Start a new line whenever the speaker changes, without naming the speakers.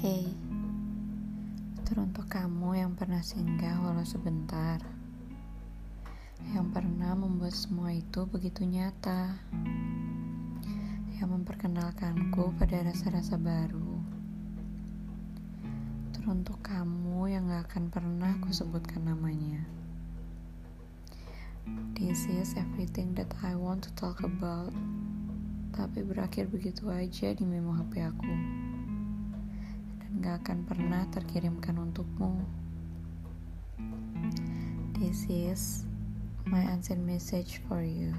Hey, teruntuk kamu yang pernah singgah walau sebentar, yang pernah membuat semua itu begitu nyata, yang memperkenalkanku pada rasa-rasa baru. Teruntuk kamu yang gak akan pernah ku sebutkan namanya. This is everything that I want to talk about, tapi berakhir begitu aja di memo HP aku gak akan pernah terkirimkan untukmu. This is my unsent message for you.